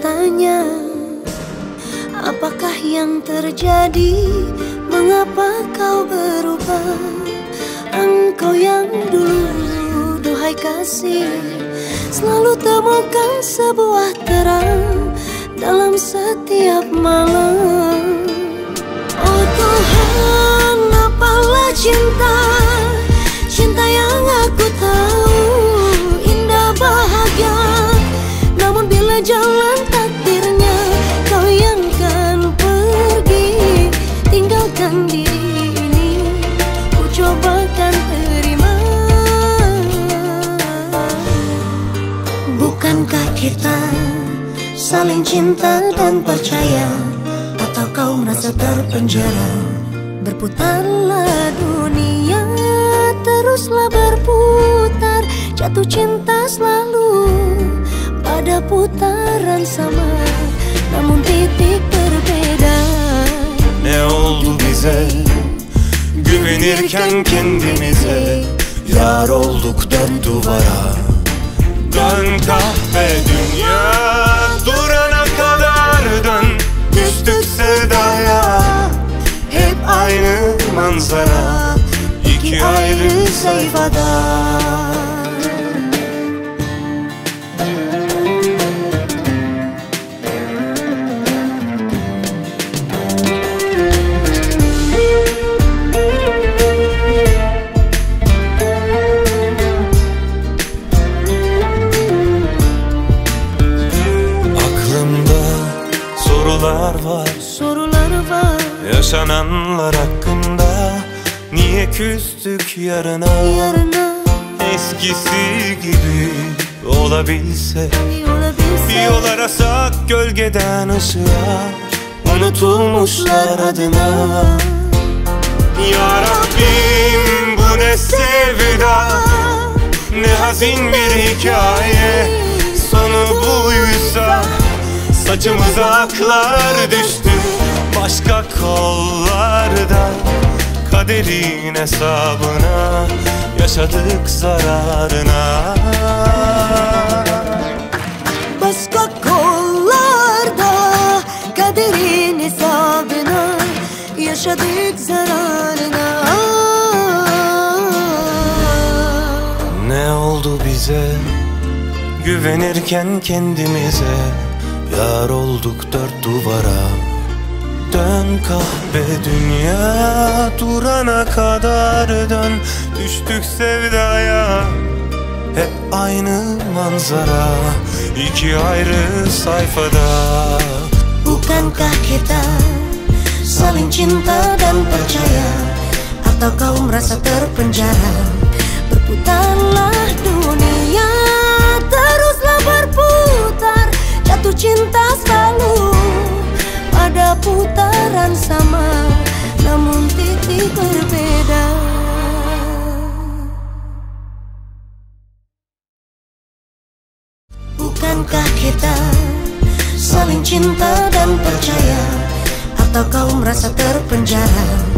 Tanya Apakah yang terjadi? Mengapa kau berubah? Engkau yang dulu Duhai kasih Selalu temukan sebuah terang Dalam setiap malam Bukankah kita Saling cinta dan percaya? Atau kau merasa terpenjara? Berputarlah dunia Teruslah berputar. Jatuh cinta selalu Pada putaran sama. Namun titik berbeda. Ne oldu bize? Güvenirken kendimize. Yar olduk dört duvara Dön kahve dünya Durana kadar dön Düştük sevdaya. Hep aynı manzara İki ayrı sayfada Yaşananlar hakkında Niye küstük yarına? Yarına. Eskisi gibi olabilse Bir olabilse. Bir yol arasak gölgeden ışığa Unutulmuşlar adına. Ya Rabbim bu ne sevda Ne hazin bir hikaye. Sonu buysa Saçımıza aklar düştü Başka kollarda Kaderin hesabına Yaşadık zararına. Başka kollarda Kaderin hesabına Yaşadık zararına. Ne oldu bize? Güvenirken kendimize Yar olduk dört duvara Dön kahve dünya Durana kadar dön. Düştük sevdaya Hep aynı manzara. İki ayrı sayfada. Bukankah kita Saling cinta dan percaya. Atau kau merasa terpenjara Berputarlah kita saling cinta dan percaya. Atau kau merasa terpenjara